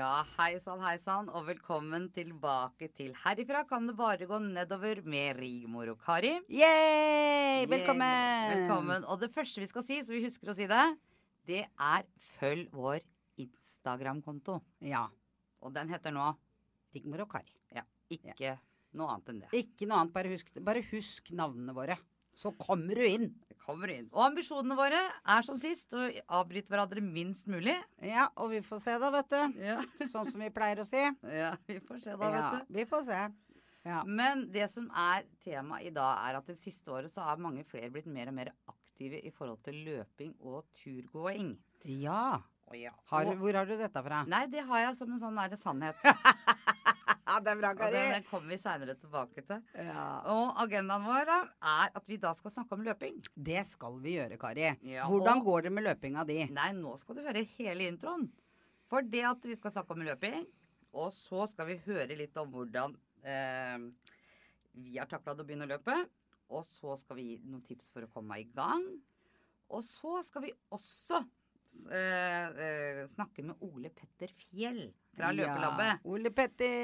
Ja, hei sann, hei sann, og velkommen tilbake til Herifra kan det bare gå nedover med Rigmor og Kari. Yay! Velkommen! Velkommen. Og det første vi skal si, så vi husker å si det, det er følg vår Instagram-konto. Ja. Og den heter nå Rigmor og Kari. Ja, ikke noe annet enn det. Ikke noe annet, bare husk, bare husk navnene våre. Så kommer du inn. Kommer inn. Og ambisjonene våre er som sist å avbryte hverandre minst mulig. Ja, og vi får se da, vet du. Ja, Sånn som vi pleier å si. ja vi får se da, Ja, vet du. vi får se. Ja. Men det som er temaet i dag, er at det siste året så har mange flere blitt mer og mer aktive i forhold til løping og turgåing. ja. Og ja. Har, hvor har du dette fra? nei, det har jeg som en sånn nære sannhet. Det er bra, Og den, den kommer vi seinere tilbake til. Ja. Og agendaen vår er at vi da skal snakke om løping. Det skal vi gjøre, Kari. Ja, Hvordan og- går det med løpinga di? Nei, nå skal du høre hele introen. For det at vi skal snakke om løping, og så skal vi høre litt om hvordan eh, vi har takla å begynne å løpe. Og så skal vi gi noen tips for å komme i gang. Og så skal vi også eh, eh, snakke med Ole Petter Fjell fra Løpelabbet. Ja. Ole Petter.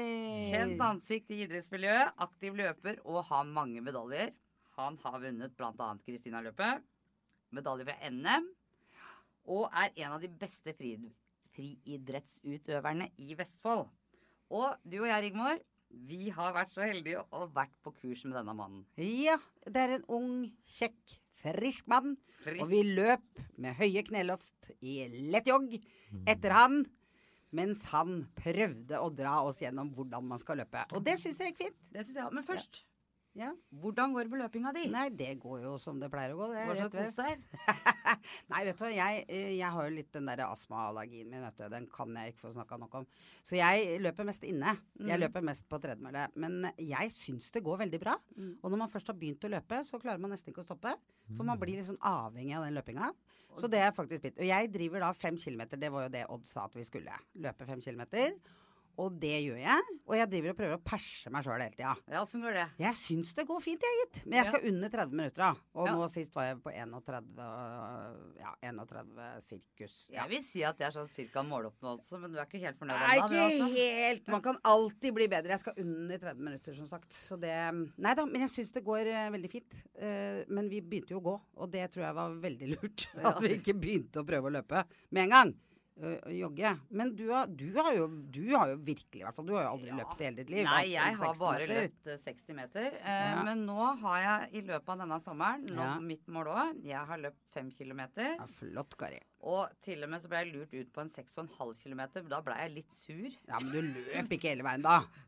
Kjent ansikt i idrettsmiljøet, aktiv løper og har mange medaljer. Han har vunnet bl.a. Kristina-løpet, medalje fra NM, og er en av de beste fri, friidrettsutøverne i Vestfold. Og du og jeg, Rigmor, vi har vært så heldige og vært på kurs med denne mannen. Ja, det er en ung, kjekk, frisk mann. Frisk. Og vi løp med høye kneloft i lett jogg etter han. Mens han prøvde å dra oss gjennom hvordan man skal løpe. Og det syns jeg gikk fint. Det synes jeg. Men først, Ja. hvordan går det med løpinga di? Nei, det går jo som det pleier å gå. Det er rett vest. Nei, vet du hva, jeg, eh, jeg har jo litt den der astmaallergien min, vet du. Den kan jeg ikke få snakka nok om. Så jeg løper mest inne. Jeg Mm. løper mest på tredemølle. Men jeg syns det går veldig bra. Mm. Og når man først har begynt å løpe, så klarer man nesten ikke å stoppe. For man blir litt sånn avhengig av den løpinga. Så det er faktisk blitt. Og jeg driver da fem kilometer. Det var jo det Odd sa at vi skulle. Løpe fem kilometer. Og det gjør jeg. Og jeg driver og prøver å perse meg sjøl hele tida. Ja, sånn går det? Jeg syns det går fint, jeg, gitt. Men jeg skal under 30 minutter, da. Og Ja. nå sist var jeg på 31 øh, Ja, 31 sirkus. Ja. Jeg vil si at det er sånn cirka måloppnåelse, men du er ikke helt fornøyd ennå? Nei, ikke altså? helt. Man kan alltid bli bedre. Jeg skal under 30 minutter, som sagt. Så det Nei da, men jeg syns det går eh, veldig fint. Eh, men vi begynte jo å gå, og det tror jeg var veldig lurt. At vi ikke begynte å prøve å løpe med en gang. Jogge. Men du har, du har jo Du har jo virkelig, i hvert fall. Du har jo aldri Ja. løpt i hele ditt liv. Nei, jeg har bare meter. løpt eh, 60 meter. Eh, Ja. Men nå har jeg i løpet av denne sommeren nå, Ja. mitt mål òg. Jeg har løpt 5 kilometer. Ja, flott, Kari. Og til og med så ble jeg lurt ut på en 6,5 kilometer. Da ble jeg litt sur. Ja, men du løp ikke hele veien da.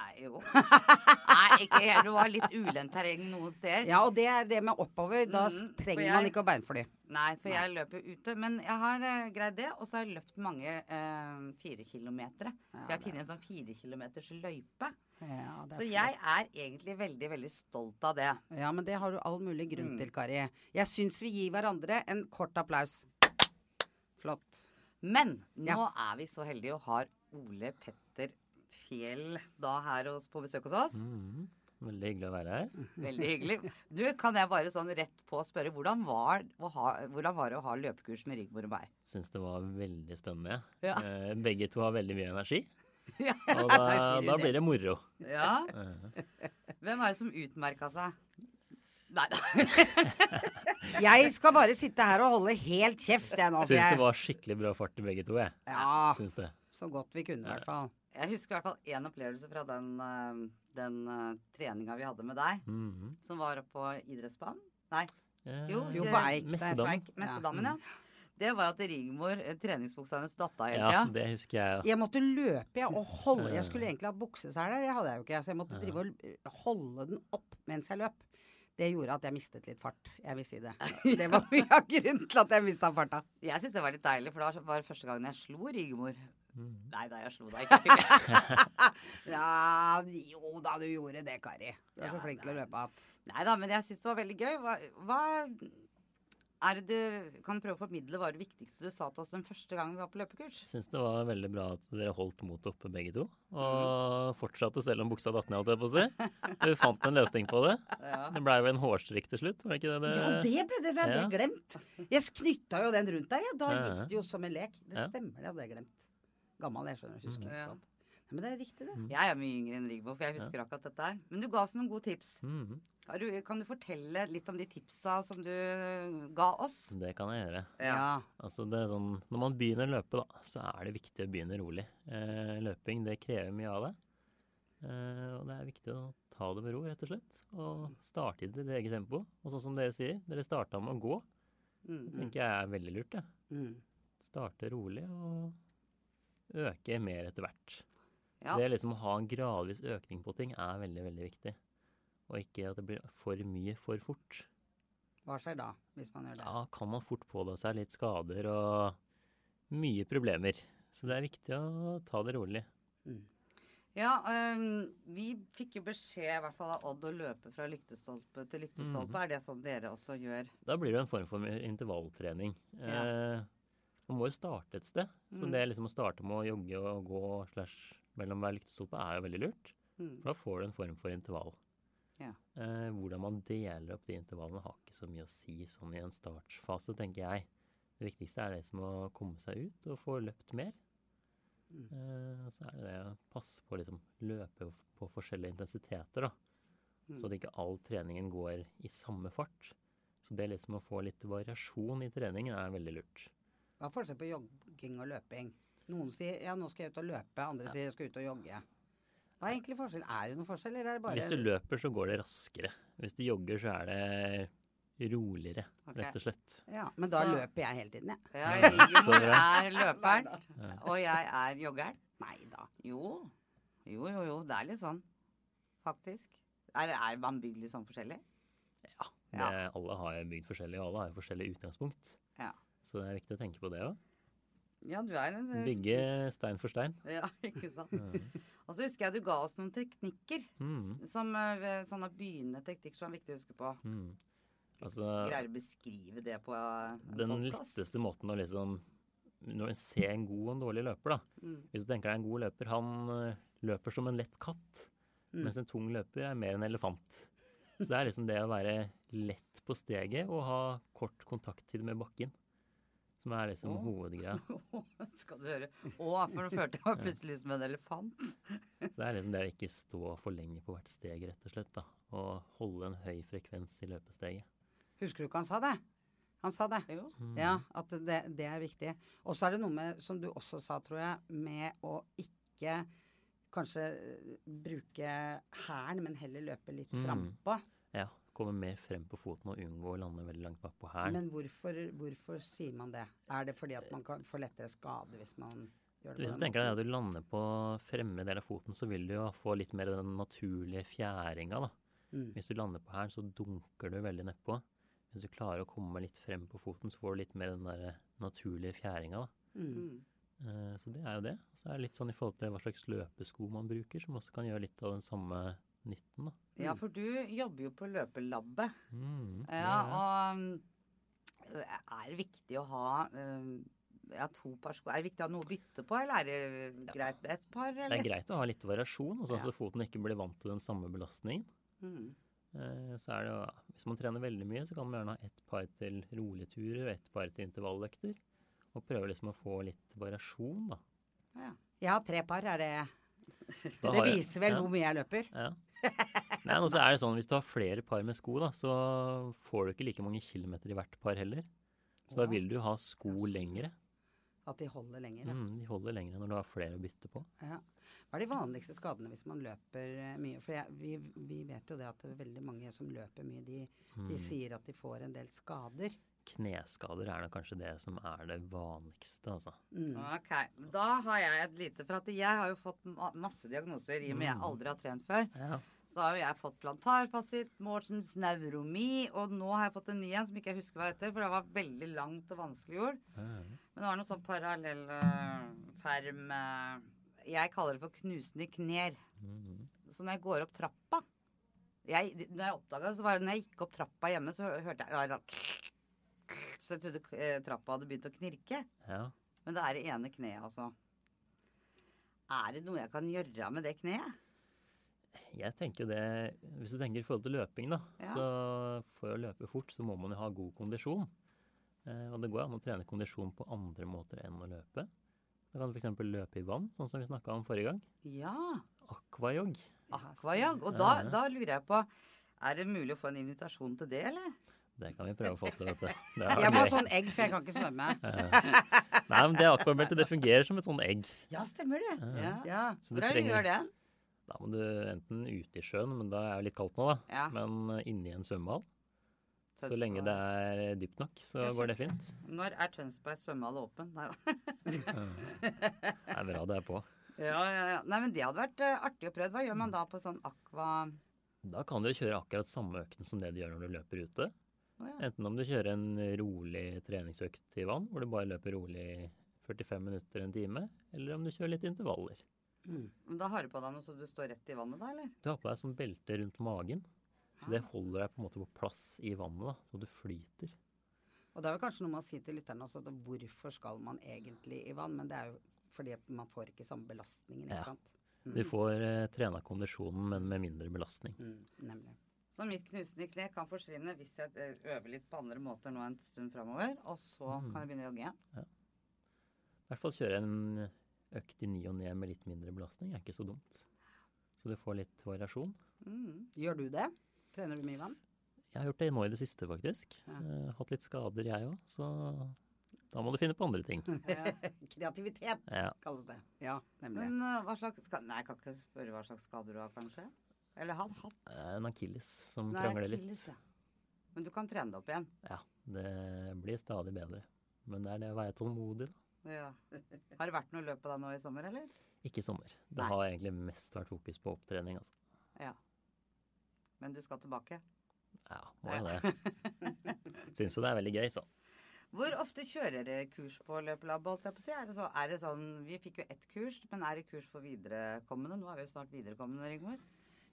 Nei, jo. Nei, ikke helt. Det var litt ulendt terreng noen steder. Ja, og det er det med oppover. Da Mhm, trenger jeg- man ikke å beinfly. Nei, for jeg løper ute. Men jeg har uh, greid det. Og så har jeg løpt mange uh, fire kilometere. Ja, jeg har funnet en sånn fire kilometers løype. Ja, Så flott. jeg er egentlig veldig, veldig stolt av det. Ja, men det har du all mulig grunn Mm. til, Kari. Jeg syns vi gir hverandre en kort applaus. Flott. Men nå Ja. er vi så heldige og har Ole Petter Fjell da her hos, på besøk hos oss. Mm. Mhm. Veldig hyggelig å være her. Veldig hyggelig. Du, kan jeg bare sånn rett på spørre, hvordan var, å ha, hvordan var det å ha løpekurs med Rigmor og meg? Syns det var veldig spennende. Ja. Eh, begge to har veldig mye energi, Ja. og da, da blir det moro. ja. Eh, Hvem er det som utmerka seg? Nei da. Jeg skal bare sitte her og holde helt kjeft, jeg nå. Syns det var skikkelig bra fart i begge to, jeg. Ja, Syns det. så godt vi kunne, i hvert fall. Jeg husker i hvert fall én opplevelse fra den, eh, den uh, treninga vi hadde med deg, Mhm. som var oppe på idrettsbanen. Nei, Eh, Jo, Jo, på Eik Messedammen. Messedammen, ja. Det var at Rigmor, eh, treningsbuksa hennes datt av hele Ja, det husker jeg. Jeg måtte løpe jeg, og holde Jeg skulle egentlig ha bukseseler, det hadde jeg jo ikke. Så jeg måtte drive og eh, holde den opp mens jeg løp. Det gjorde at jeg mistet litt fart. Jeg vil si det. Det var mye av grunnen til at jeg mista farta. Jeg syns det var litt deilig, for det var første gangen jeg slo Rigmor. Mhm. Nei da, jeg slo deg ikke. Ja, jo da, du gjorde det, Kari. Du er Ja, så flink til å løpe at Nei da, men jeg syns det var veldig gøy. Hva, hva er det du Kan prøve å formidle hva det viktigste du sa til oss den første gangen vi var på løpekurs? Jeg Syns det var veldig bra at dere holdt motet oppe begge to. Og fortsatte selv om buksa datt ned, holdt jeg på å si. Du fant en løsning på det. Ja. Det blei jo en hårstrikk til slutt, var det ikke det? det Ja, det ble det, det hadde jeg Ja. glemt. Jeg knytta jo den rundt der, ja. Da gikk det jo som en lek. Det stemmer, det hadde jeg glemt. Gammel, jeg skjønner. Husker ikke Ja. sånt. Nei, men det er riktig, det. Jeg er mye yngre enn Rigmor, for jeg husker akkurat dette her. Men du ga oss noen gode tips. Mhm. Du, kan du fortelle litt om de tipsa som du ga oss? Det kan jeg gjøre. Ja. Altså det er sånn, når man begynner å løpe, da, så er det viktig å begynne rolig. Eh, løping det krever mye av det. Eh, og det er viktig å ta det med ro, rett og slett. Og starte i ditt eget tempo. Og sånn som dere sier, dere starta med å gå. Det Mm, tenker jeg er veldig lurt. jeg. mm. Starte rolig og øke mer etter hvert. Ja. Det liksom å ha en gradvis økning på ting er veldig, veldig viktig. Og ikke at det blir for mye for fort. Hva skjer da, hvis man gjør det? Da kan man fort pådra seg litt skader og mye problemer. Så det er viktig å ta det rolig. Mm. Ja, um, vi fikk jo beskjed i hvert fall av Odd å løpe fra lyktestolpe til lyktestolpe. Mhm. Er det sånn dere også gjør? Da blir det en form for intervalltrening. Eh, man må jo starte et sted. Så Mm. det liksom å starte med å jogge og gå slash mellom hver lyktestolpe er jo veldig lurt. Mm. For da får du en form for intervall. Ja. Eh, hvordan man deler opp de intervallene har ikke så mye å si sånn i en startfase, tenker jeg. Det viktigste er det som å komme seg ut og få løpt mer. Mm. Eh, og så er det det å passe på å liksom løpe på forskjellige intensiteter, da. Mm. Så at ikke all treningen går i samme fart. Så det liksom å få litt variasjon i treningen er veldig lurt. Hva er forskjell på jogging og løping? Noen sier ja, nå skal jeg ut og løpe, andre sier jeg skal ut og jogge. Hva er egentlig forskjell? Er det noen forskjell, eller er det bare Hvis du løper, så går det raskere. Hvis du jogger, så er det roligere, okay. rett og slett. Ja, men da Så- løper jeg hele tiden, jeg. Ja, Rigmor er løperen, og jeg er joggeren. Nei da. Jo. Jo, jo, jo. Det er litt sånn, faktisk. Er, er man bygd litt sånn forskjellig? Ja. Det, Ja. Alle har bygd forskjellig, og alle har forskjellig utgangspunkt. Ja. Så det er viktig å tenke på det òg. Ja, du er en Bygge stein for stein. Ja, ikke sant. Og så husker jeg du ga oss noen teknikker. Mm. Som eh, sånne begynnende teknikker som er viktig å huske på. Mm. Altså, Greier å beskrive det på eh, en den podcast? letteste måten å liksom Når en ser en god og en dårlig løper, da. Mm. Hvis du tenker deg en god løper, han eh, løper som en lett katt. Mm. Mens en tung løper er mer en elefant. Så det er liksom det å være lett på steget og ha kort kontakttid med bakken. Som er liksom oh. hovedgreia. Skal du høre. Å, for nå følte jeg meg plutselig som en elefant. Så det er liksom det å ikke stå for lenge på hvert steg, rett og slett. da. Og holde en høy frekvens i løpesteget. Husker du ikke han sa det? Han sa det. Jo. Ja, at det, det er viktig. Og så er det noe med, som du også sa, tror jeg, med å ikke kanskje bruke hæren, men heller løpe litt Mm. frampå. Ja, komme mer frem på foten og unngå å lande veldig langt bak på hælen. Men hvorfor, hvorfor sier man det? Er det fordi at man kan få lettere skade hvis man gjør det Hvis du tenker deg at du lander på fremre del av foten, så vil du jo få litt mer den naturlige fjæringa. da. Mm. Hvis du lander på hælen, så dunker du veldig nedpå. Hvis du klarer å komme litt frem på foten, så får du litt mer den der naturlige fjæringa. da. Mm. Mm. Eh, Så det er jo det. Så er det litt sånn i forhold til hva slags løpesko man bruker, som også kan gjøre litt av den samme nytten. da. Ja, for du jobber jo på løpelabbet. Mm, Ja, og um, er det viktig å ha um, ja, to par sko? Er det viktig å ha noe å bytte på, eller er det greit med ett par? det er greit å ha litt variasjon, sånn Ja. så foten ikke blir vant til den samme belastningen. Mm. Eh, Så er det Hvis man trener veldig mye, så kan man gjerne ha ett par til rolige turer og ett par til intervalløkter. Og prøve liksom å få litt variasjon, da. Ja. Jeg har tre par, er det Det viser vel ja, hvor mye jeg løper. Ja. Nei, og så er det sånn, Hvis du har flere par med sko, da, så får du ikke like mange kilometer i hvert par heller. Så da vil du ha sko lengre. At de holder lenger. Ja. Mm, de holder lengre når du har flere å bytte på. Ja. Hva er de vanligste skadene hvis man løper eh, mye? For jeg, vi, vi vet jo det at det er veldig mange som løper mye, de, de Mm. sier at de får en del skader. Kneskader er nok kanskje det som er det vanligste, altså. Mm. Ok, da har jeg et lite For at jeg har jo fått masse diagnoser i og med jeg Mm. aldri har trent før. Ja. Så har jo jeg fått plantarfasitt, Mortens neuromi, og nå har jeg fått en ny en som ikke jeg husker hva heter, for det var veldig langt og vanskeliggjort. Men det var noe sånn parallell eh, eh, Jeg kaller det for knusende kner. Mm. Så når jeg går opp trappa jeg, Når jeg oppdaga det, så var det når jeg gikk opp trappa hjemme, så hørte jeg jeg Så jeg trodde eh, trappa hadde begynt å knirke. ja. Men det er det ene kneet, altså. Er det noe jeg kan gjøre med det kneet? Jeg tenker det Hvis du tenker i forhold til løping, da, Ja. så for å løpe fort, så må man jo ha god kondisjon. Eh, og det går an å trene kondisjon på andre måter enn å løpe. Da kan du f.eks. løpe i vann, sånn som vi snakka om forrige gang. Ja. Aquajog. Akvajog, Og da, da lurer jeg på Er det mulig å få en invitasjon til det, eller? Det kan vi prøve å få til, vet du. Er Jeg må ha sånn egg, for jeg kan ikke svømme. Nei, men det akvabeltet det fungerer som et sånn egg. Ja, stemmer det. Ja. Ja. Så du Hvor er gjør det? Da må du enten ute i sjøen, men da er det litt kaldt nå, da. Ja. Men eh, inni en svømmehall. Så- lenge det er dypt nok, så går det fint. Når er Tønsberg svømmehall åpen? Nei da. Det er bra det er på. Ja, ja, ja. Nei, men det hadde vært eh, artig å prøve. Hva gjør man da på sånn aqua... Da kan du jo kjøre akkurat samme økten som det du gjør når du løper ute. Å, ja. Enten om du kjører en rolig treningsøkt i vann, hvor du bare løper rolig 45 minutter en time, eller om du kjører litt intervaller. Mm. Men da har du på deg noe så du står rett i vannet, da, eller? Du har på deg sånn belte rundt magen, så det holder deg på en måte på plass i vannet, da, så du flyter. Og det er jo kanskje noe med å si til lytterne også at hvorfor skal man egentlig i vann? Men det er jo fordi man får ikke samme belastningen, ikke Ja. sant? Du får eh, trena kondisjonen, men med mindre belastning. Mm, nemlig. Så mitt knusende kne kan forsvinne hvis jeg eh, øver litt på andre måter nå en stund framover. Og så Mm. kan jeg begynne å jogge igjen. I hvert fall kjøre en økt i ny og ned med litt mindre belastning er ikke så dumt. Så du får litt variasjon. Mm. Gjør du det? Trener du mye vann? Jeg har gjort det nå i det siste, faktisk. Ja. Eh, hatt litt skader, jeg òg, så da må du finne på andre ting. Kreativitet Ja. kalles det. Ja, nemlig. Men eh, hva slags Nei, jeg kan ikke spørre hva slags skader du har, kanskje? Eller hatt? hatt. Er En akilles som Nei, krangler litt. akilles, ja. Men du kan trene det opp igjen. Ja, det blir stadig bedre. Men det er det å være tålmodig, da. Ja. Har det vært noe løp på deg nå i sommer, eller? Ikke i sommer. Det Nei. har egentlig mest vært fokus på opptrening, altså. Ja. Men du skal tilbake? Ja, må jo det. Syns jo det er veldig gøy, så. Hvor ofte kjører dere kurs på løpelab? holdt jeg på å si? Er det, så, er det sånn, Vi fikk jo ett kurs, men er det kurs for viderekommende? Nå er vi jo snart viderekommende, Rigmor.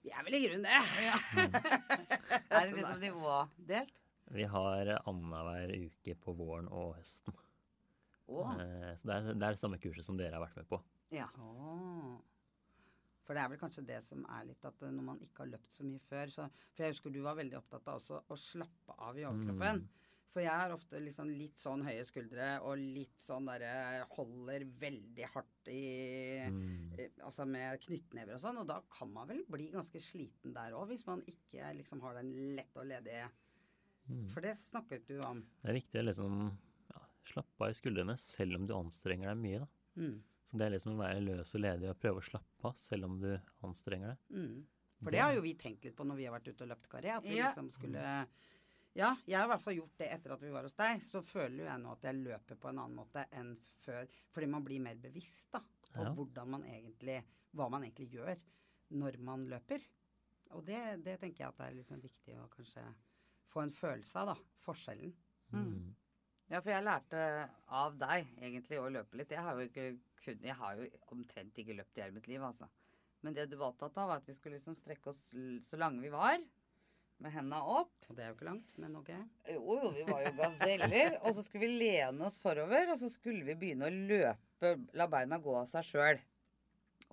Vi er vel i grunnen det. Er det liksom nivådelt? Vi har annenhver uke på våren og høsten. Eh, Så det er, det er det samme kurset som dere har vært med på. ja. Oh. For det er vel kanskje det som er litt at eh, når man ikke har løpt så mye før så, For jeg husker du var veldig opptatt av også å slappe av i overkroppen. For jeg har ofte liksom litt sånn høye skuldre og litt sånn derre Holder veldig hardt i Mm. eh, Altså med knyttnever og sånn. Og da kan man vel bli ganske sliten der òg, hvis man ikke liksom har den lette og ledige Mm. For det snakket du om. Det er viktig å liksom ja, slappe av i skuldrene selv om du anstrenger deg mye. da. Mm. Så det er liksom å være løs og ledig og prøve å slappe av selv om du anstrenger deg. Mm. For det har jo vi tenkt litt på når vi har vært ute og løpt, karé, At vi Ja. liksom skulle Ja, jeg har i hvert fall gjort det etter at vi var hos deg. Så føler jo jeg nå at jeg løper på en annen måte enn før. Fordi man blir mer bevisst da, på Ja. hvordan man egentlig Hva man egentlig gjør når man løper. Og det, det tenker jeg at det er liksom viktig å kanskje få en følelse av, da. Forskjellen. Mm. ja, for jeg lærte av deg egentlig å løpe litt. Jeg har jo ikke kun, Jeg har jo omtrent ikke løpt i hele mitt liv, altså. Men det du var opptatt av, var at vi skulle liksom strekke oss så lange vi var. Med henda opp. Og det er jo ikke langt, men ok. Jo, jo, vi var jo gaseller. og så skulle vi lene oss forover, og så skulle vi begynne å løpe, la beina gå av seg sjøl.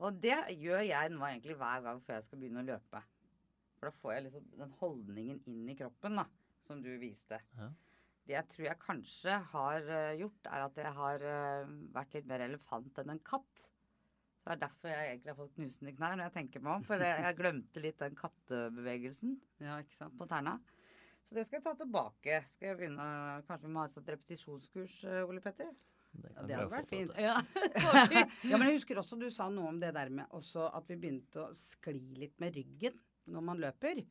Og det gjør jeg nå egentlig hver gang før jeg skal begynne å løpe. For da får jeg liksom den holdningen inn i kroppen, da, som du viste. Ja. Det jeg tror jeg kanskje har eh, gjort, er at jeg har eh, vært litt mer elefant enn en katt. Det er derfor jeg egentlig har fått knusende knær når jeg tenker meg om. For jeg, glemte litt den kattebevegelsen Ja, på tærne. Så det skal jeg ta tilbake. Skal jeg begynne, Kanskje vi må ha et sånt repetisjonskurs, eh, Ole Petter? Det, Ja, det hadde vært fint. Ja. Ja, men jeg husker også du sa noe om det der med at vi begynte å skli litt med ryggen når man løper.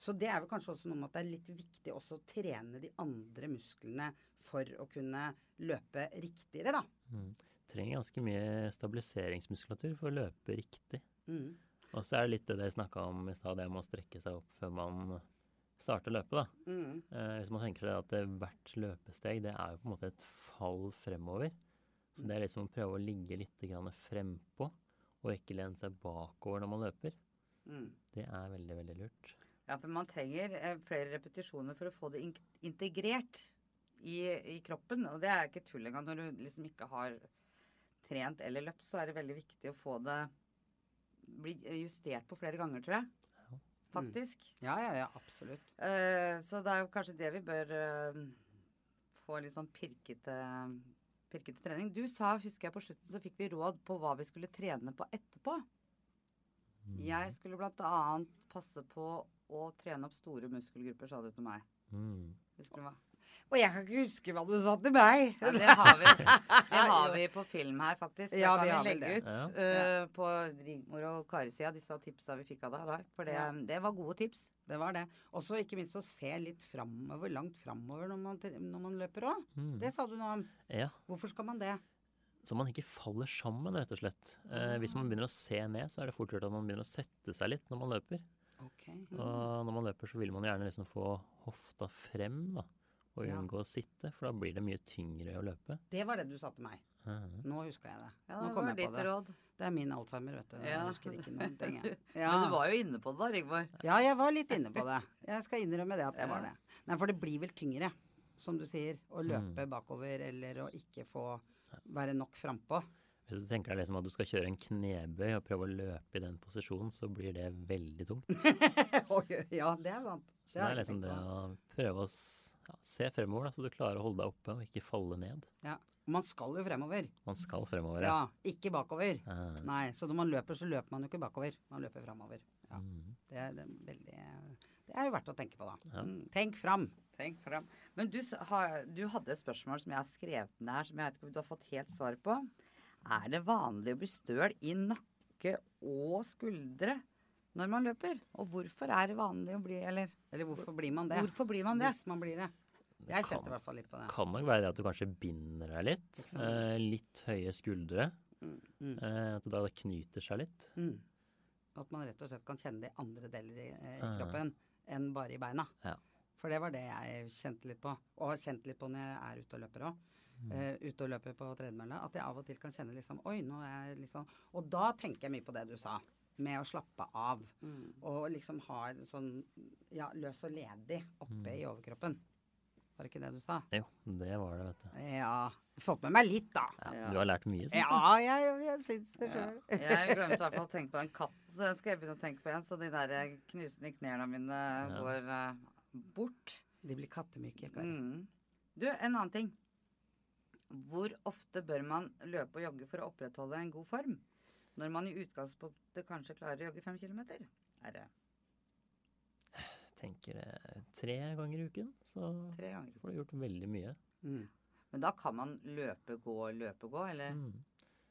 Så det er vel kanskje også noe med at det er litt viktig også å trene de andre musklene for å kunne løpe riktigere, da. Mm. Trenger ganske mye stabiliseringsmuskulatur for å løpe riktig. Mm. Og så er det litt det dere snakka om i stad, det med å strekke seg opp før man starter løpet. da. Mm. Eh, hvis man tenker seg at det, hvert løpesteg det er jo på en måte et fall fremover. Så det er litt som å prøve å ligge litt frempå, og ikke lene seg bakover når man løper. Mm. Det er veldig, veldig lurt. ja, for man trenger eh, flere repetisjoner for å få det in integrert i, i kroppen. Og det er ikke tull engang. Når du liksom ikke har trent eller løpt, så er det veldig viktig å få det bli justert på flere ganger, tror jeg. Faktisk. Faktisk. Ja, ja, ja, absolutt. Uh, så det er jo kanskje det vi bør uh, få litt sånn pirkete pirkete trening. Du sa, husker jeg på slutten, så fikk vi råd på hva vi skulle trene på etterpå. Mm. Jeg skulle blant annet passe på å trene opp store muskelgrupper, sa du til meg. Mm. Husker du hva? Og jeg kan ikke huske hva du sa til meg. Ja, det har vi, det har vi på film her, faktisk. Det Ja, kan vi vi har legge det. ut Ja. øh, på Rigmor og Kari-sida, disse tipsa vi fikk av deg der. For det, Ja. det var gode tips. Det var det. Og så ikke minst å se litt framover, langt framover når man, når man løper òg. Mm. Det sa du noe om. Ja, Hvorfor skal man det? så man ikke faller sammen, rett og slett. Eh, hvis man begynner å se ned, så er det fort gjort at man begynner å sette seg litt når man løper. Ok. Og når man løper, så vil man gjerne liksom få hofta frem, da. Og Ja. unngå å sitte, for da blir det mye tyngre å løpe. Det var det du sa til meg. Nå huska jeg det. Ja, Nå det kom var jeg på det. råd. Det er min alzheimer, vet du. Jeg husker ikke noen ting. jeg. Men du var jo inne på det da, Rigmor. Ja, jeg var litt inne på det. Jeg skal innrømme det at jeg var det. Nei, for det blir vel tyngre, som du sier, å løpe bakover eller å ikke få være nok frampå. Hvis du tenker deg liksom at du skal kjøre en knebøy og prøve å løpe i den posisjonen, så blir det veldig tungt. Ja, det er sant. Så det er liksom det å prøve å ja, se fremover, da, så du klarer å holde deg oppe og ikke falle ned. Ja. Man skal jo fremover. Man skal fremover, Ja, ikke bakover. Eh, Nei, så når man løper, så løper man jo ikke bakover. Man løper fremover. Ja, mm. det, er, det, er veldig, det er jo verdt å tenke på, da. Ja. Mm, Tenk fram. Tenk frem. Men du, du hadde et spørsmål som jeg har skrevet ned her, som jeg vet ikke om du har fått helt svar på. Er det vanlig å bli støl i nakke og skuldre når man løper? Og hvorfor er det vanlig å bli Eller Eller hvorfor blir man det? hvorfor blir man det? Hvis man blir det. Jeg kjente i hvert fall litt på det. Kan nok være at du kanskje binder deg litt. Eh, litt høye skuldre. Mm. Eh, at det da knyter seg litt. Mm. At man rett og slett kan kjenne det i andre deler i, eh, i Ah. kroppen enn bare i beina. Ja. For det var det jeg kjente litt på. Og har kjent litt på når jeg er ute og løper òg. Mm. ute og løper på tredemølla, At jeg av og til kan kjenne liksom Oi, nå er jeg liksom Og da tenker jeg mye på det du sa. Med å slappe av. Mm. Og liksom ha en sånn ja, løs og ledig oppe Mm. i overkroppen. Var det ikke det du sa? Jo, det var det, vet du. Ja. Fått med meg litt, da. Ja, Ja. Du har lært mye, syns jeg. Ja, jeg, jeg syns det Ja. Jeg glemte i hvert fall å tenke på den katten, så den skal jeg begynne å tenke på igjen. Så de der eh, knusende knærne mine går uh, bort. De blir kattemyke. Mm. Du, en annen ting. Hvor ofte bør man løpe og jogge for å opprettholde en god form? Når man i utgangspunktet kanskje klarer å jogge fem kilometer? Er det Tenker eh, tre ganger i uken, så ganger? får du gjort veldig mye. Mm. Men da kan man løpe, gå, løpe, gå, eller? Mm.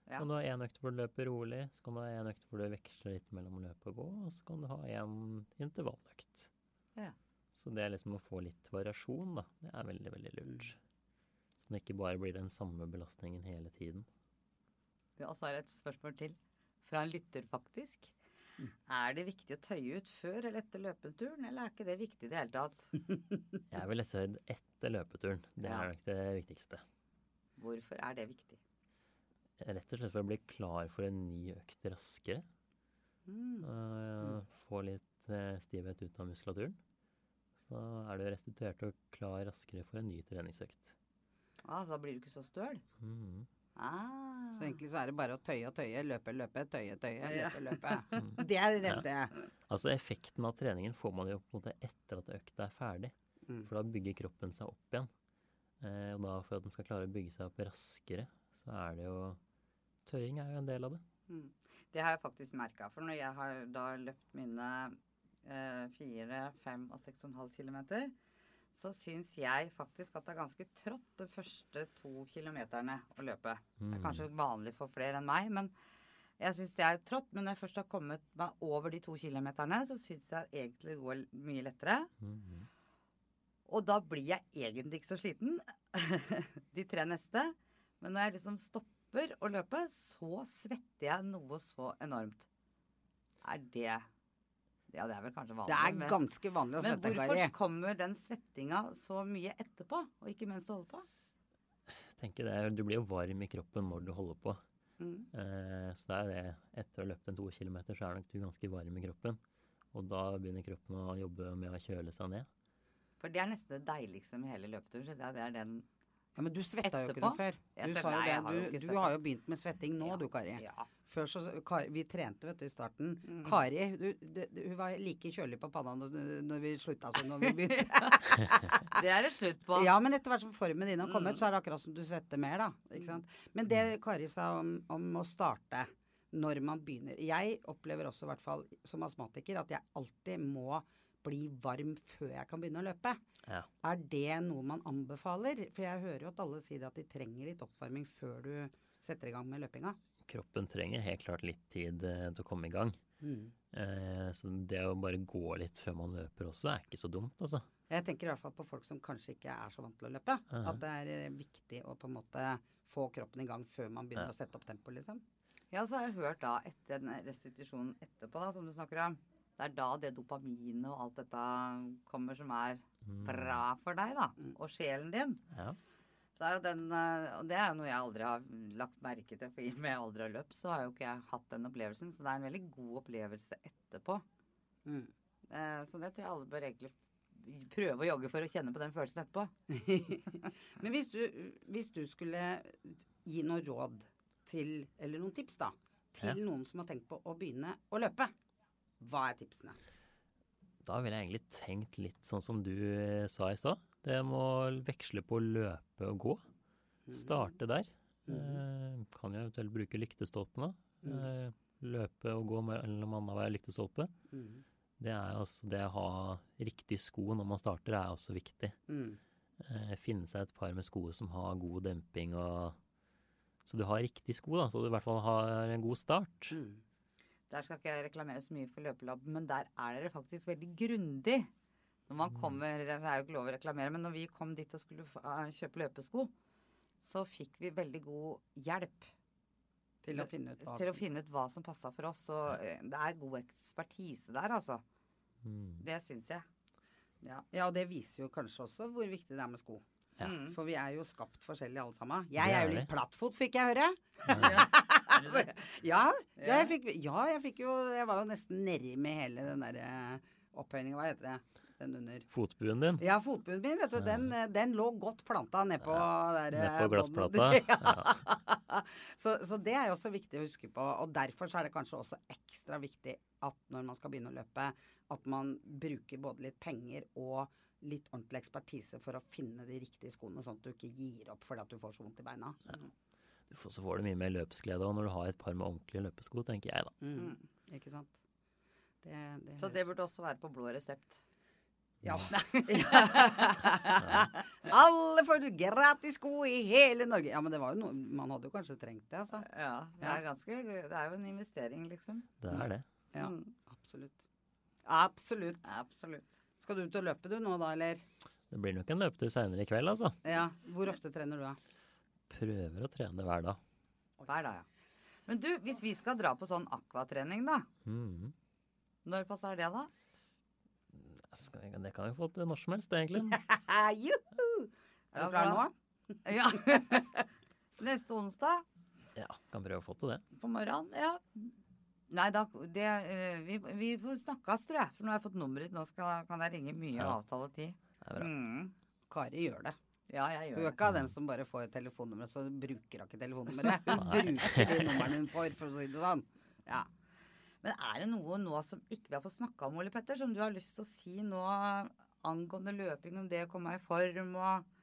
Ja. Kan du ha én økt hvor du løper rolig, så kan du ha én økt hvor du veksler litt mellom å løpe og gå, og så kan du ha en intervalløkt. Ja. Så det er liksom å få litt variasjon, da. Det er veldig, veldig lurt. Mm. Det ikke bare blir den samme belastningen hele tiden. Ja, så har jeg et spørsmål til. Fra en lytter, faktisk. Mm. Er det viktig å tøye ut før eller etter løpeturen, eller er ikke det viktig i det hele tatt? Jeg ville tøyd etter løpeturen. Det Ja. er nok det viktigste. Hvorfor er det viktig? Rett og slett for å bli klar for en ny økt raskere. Mm. og få litt eh, stivhet ut av muskulaturen. Så er du restituert og klar raskere for en ny treningsøkt. Ah, så da blir du ikke så støl? Mhm. Ah. Så egentlig så er det bare å tøye og tøye, løpe, løpe, tøye, tøye, Ja. løpe, løpe. Det er det rette. Altså Effekten av treningen får man jo på en måte etter at økta er ferdig. Mm. For da bygger kroppen seg opp igjen. Eh, og da for at den skal klare å bygge seg opp raskere, så er det jo Tøying er jo en del av det. Mm. Det har jeg faktisk merka. For når jeg har da løpt mine eh, fire, fem og seks og en halv kilometer, så syns jeg faktisk at det er ganske trått de første to kilometerne å løpe. Det er Mm. kanskje vanlig for flere enn meg, men jeg syns det er trått. Men når jeg først har kommet meg over de to kilometerne, så syns jeg egentlig det går mye lettere. Mhm. Og da blir jeg egentlig ikke så sliten de tre neste. Men når jeg liksom stopper å løpe, så svetter jeg noe så enormt. Er det Ja, det er vel kanskje vanlig. Det er men- ganske vanlig å Men svette, hvorfor Kari. kommer den svettinga så mye etterpå, og ikke mens du holder på? Tenker det, er- Du blir jo varm i kroppen når du holder på. Mm. Eh, så det er det. Etter å ha løpt en to kilometer, så er nok du ganske varm i kroppen. Og da begynner kroppen å jobbe med å kjøle seg ned. For det er nesten det deiligste med hele løpeturen. Det er den Ja, Men du svetta jo ikke noe før. Du, sa jo det. Du, du har jo begynt med svetting nå, Ja. du Kari. Ja. Før så, Kari, Vi trente vet du i starten. Mm. Kari du, du, du, hun var like kjølig på panna når, når vi slutta som når vi begynte. Det er det slutt på. ja, men etter hvert som formen din har kommet, Mm. så er det akkurat som du svetter mer, da. Ikke sant? Men det Kari sa om, om å starte når man begynner Jeg opplever også, i hvert fall som astmatiker, at jeg alltid må bli varm før jeg kan begynne å løpe. Ja. Er det noe man anbefaler? For jeg hører jo at alle sier at de trenger litt oppvarming før du setter i gang med løpinga. Kroppen trenger helt klart litt tid eh, til å komme i gang. Mm. Eh, så det å bare gå litt før man løper også, er ikke så dumt, altså. Jeg tenker i hvert fall på folk som kanskje ikke er så vant til å løpe. Ja. At det er eh, viktig å på en måte få kroppen i gang før man begynner Ja. å sette opp tempo, liksom. Ja, så har jeg hørt da etter den restitusjonen etterpå, da, som du snakker om. Det er da det dopaminet og alt dette kommer som er Mm. bra for deg, da. Og sjelen din. Ja. Så er jo den, eh, og det er jo noe jeg aldri har lagt merke til, for i og med jeg aldri har løpt, så har jo ikke jeg hatt den opplevelsen. Så det er en veldig god opplevelse etterpå. Mm. Eh, Så det tror jeg alle bør egentlig prøve å jogge for å kjenne på den følelsen etterpå. Men hvis du, hvis du skulle gi noe råd til, eller noen tips da, til Ja. noen som har tenkt på å begynne å løpe, hva er tipsene? Da ville jeg egentlig tenkt litt sånn som du eh, sa i stad. Det må veksle på å løpe og gå. Starte der. Eh, kan jo eventuelt bruke lyktestolpene. Mm. løpe og gå mellom annenhver lyktestolpe. Mm. Det er også det å ha riktig sko når man starter, er også viktig. Mm. Eh, finne seg et par med sko som har god demping og Så du har riktig sko, da, så du i hvert fall har en god start. Mm. Der skal ikke jeg reklamere så mye for løpelab, men der er dere faktisk veldig grundig. Når man kommer, Det er jo ikke lov å reklamere, men når vi kom dit og skulle eh, kjøpe løpesko, så fikk vi veldig god hjelp Til å finne ut hva til å finne ut hva som passa for oss. Og eh, det er god ekspertise der, altså. Mm. Det syns jeg. Ja. Ja, og det viser jo kanskje også hvor viktig det er med sko. Ja. Mm. For vi er jo skapt forskjellige alle sammen. Jeg er jo litt plattfot, fikk jeg høre. Ja. Det? Ja, ja, Ja. jeg fikk, ja, jeg fikk jo Jeg var jo nesten nedi med hele den derre opphøyninga, hva heter det? Den under. Fotbuen din. Ja, fotbuen min, vet du, den, eh, den lå godt planta nedpå der Ned eh, på glassplata. Ja. så, så det er jo også viktig å huske på. Og derfor så er det kanskje også ekstra viktig at når man skal begynne å løpe, at man bruker både litt penger og litt ordentlig ekspertise for å finne de riktige skoene, sånn at du ikke gir opp fordi at du får så vondt i beina. Ja. Så får du mye mer løpsglede òg når du har et par med ordentlige løpesko, tenker jeg da. Mm. Ikke sant? Det, det Så det burde også være på blå resept. Ja. Alle får du gratis sko i hele Norge. Ja, men det var jo noe Man hadde jo kanskje trengt det, altså. Ja, det er ganske Det er jo en investering, liksom. Det er det. Ja, Mm. absolutt. Absolutt. Absolutt. Skal du ut og løpe du nå da, eller? Det blir nok en løpetur seinere i kveld, altså. Ja. Hvor ofte trener du da? Prøver å trene hver dag. Hver dag, ja. Men du, hvis vi skal dra på sånn akvatrening, da. Mm. Når passer det, da? Det kan vi få til når som helst, egentlig. Juhu! Er du klar nå? Ja. Neste onsdag Ja, kan prøve å få til det. på morgenen. Ja. Nei, da det, eh, vi, vi får snakkes, tror jeg. For nå har jeg fått nummeret ditt. Nå skal, kan jeg ringe mye Ja. avtale tid. Det er bra. Mm. Kari gjør det. Ja, jeg gjør Hun er ikke av dem som bare får telefonnummeret, telefonnummer, så bruker hun ikke telefonnummeret. Hun bruker de numrene hun får, for å si det sånn. Ja. Men er det noe nå som ikke vi har fått snakka om, Ole Petter, som du har lyst til å si nå angående løping, om det å komme i form og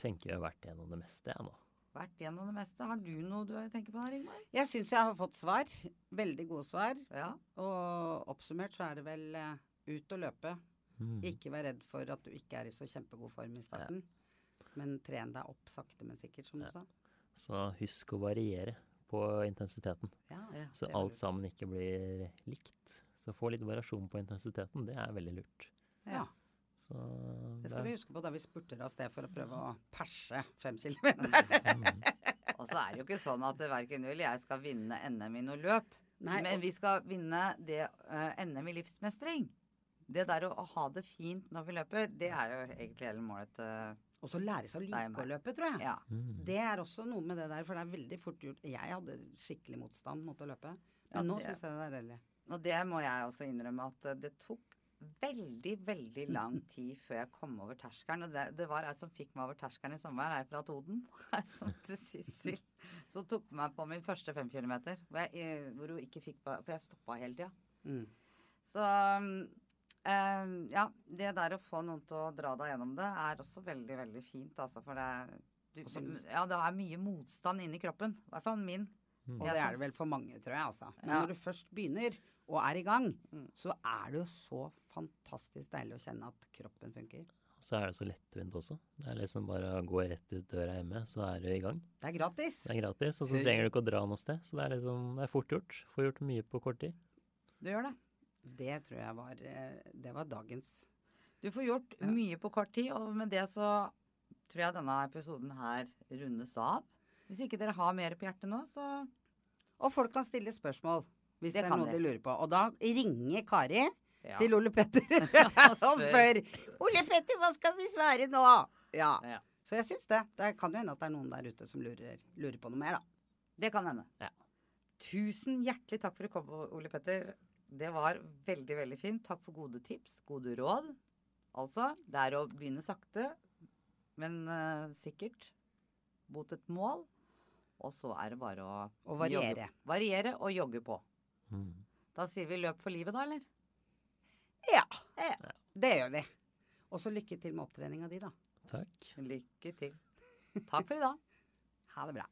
Tenker jeg har vært gjennom det meste, jeg nå. vært gjennom det meste? Har du noe du tenker på der, Ingmar? Jeg syns jeg har fått svar. Veldig gode svar. Ja. Og oppsummert så er det vel eh, ut og løpe. Mm. Ikke vær redd for at du ikke er i så kjempegod form i starten. Men tren deg opp sakte, men sikkert, som du sa. Så husk å variere på intensiteten. Ja, Ja, Så alt sammen ikke blir likt. Så få litt variasjon på intensiteten, det er veldig lurt. Ja, Så det skal det vi huske på da vi spurter av sted for å prøve å perse fem kilometer. Mhm. Og så er det jo ikke sånn at verken du eller jeg skal vinne NM i noe løp. Nei, Men og- vi skal vinne det uh, NM i livsmestring. Det der å, å ha det fint når vi løper, det er jo egentlig hele målet til Og så lære seg å like nei. å løpe, tror jeg. Ja. Mm. Det er også noe med det der, for det er veldig fort gjort. Jeg hadde skikkelig motstand mot å løpe. Men Ja, nå syns jeg det er deilig. Og det må jeg også innrømme at eh, det tok veldig, veldig lang tid før jeg kom over terskelen. Og det, det var ei som fikk meg over terskelen i sommer, ei fra Toden. Ei som til Sissel. Som tok meg på min første fem kilometer. Hvor, jeg, eh, hvor hun ikke fikk For jeg stoppa hele tida. Mm. Så eh, ja, det der å få noen til å dra deg gjennom det, er også veldig, veldig fint, altså. For det, du, du, ja, det er mye motstand inni kroppen. I hvert fall min. Og det er det vel for mange, tror jeg. altså. Men Ja. når du først begynner og er i gang, Mm. så er det jo så fantastisk deilig å kjenne at kroppen funker. Så er det så lettvint også. Det er liksom bare å gå rett ut døra hjemme, så er du i gang. Det er gratis. Det er gratis, og så trenger du ikke å dra noe sted. Så det er liksom, det er fort gjort. Får gjort mye på kort tid. Du gjør det. Det tror jeg var, eh, det var dagens. Du får gjort Ja. mye på kort tid, og med det så tror jeg denne episoden her rundes av. Hvis ikke dere har mer på hjertet nå, så Og folk kan stille spørsmål hvis Det det, er noe de. de lurer på. Og da ringer Kari ja. til Ole Petter Og og spør Ole Petter, hva skal vi svare nå? Ja. Ja. Så jeg syns det. Det kan jo hende at det er noen der ute som lurer, lurer på noe mer, da. Det kan hende. Ja. Tusen hjertelig takk for at du kom, Ole Petter. Det var veldig, veldig fint. Takk for gode tips, gode råd. Altså, det er å begynne sakte, men uh, sikkert mot et mål. Og så er det bare å Og variere. Jogge, variere og jogge på. Mm. Da sier vi løp for livet, da, eller? Ja. Ja. Det gjør vi. Og så lykke til med opptreninga di, da. Takk. Lykke til. Takk for i dag. Ha det bra.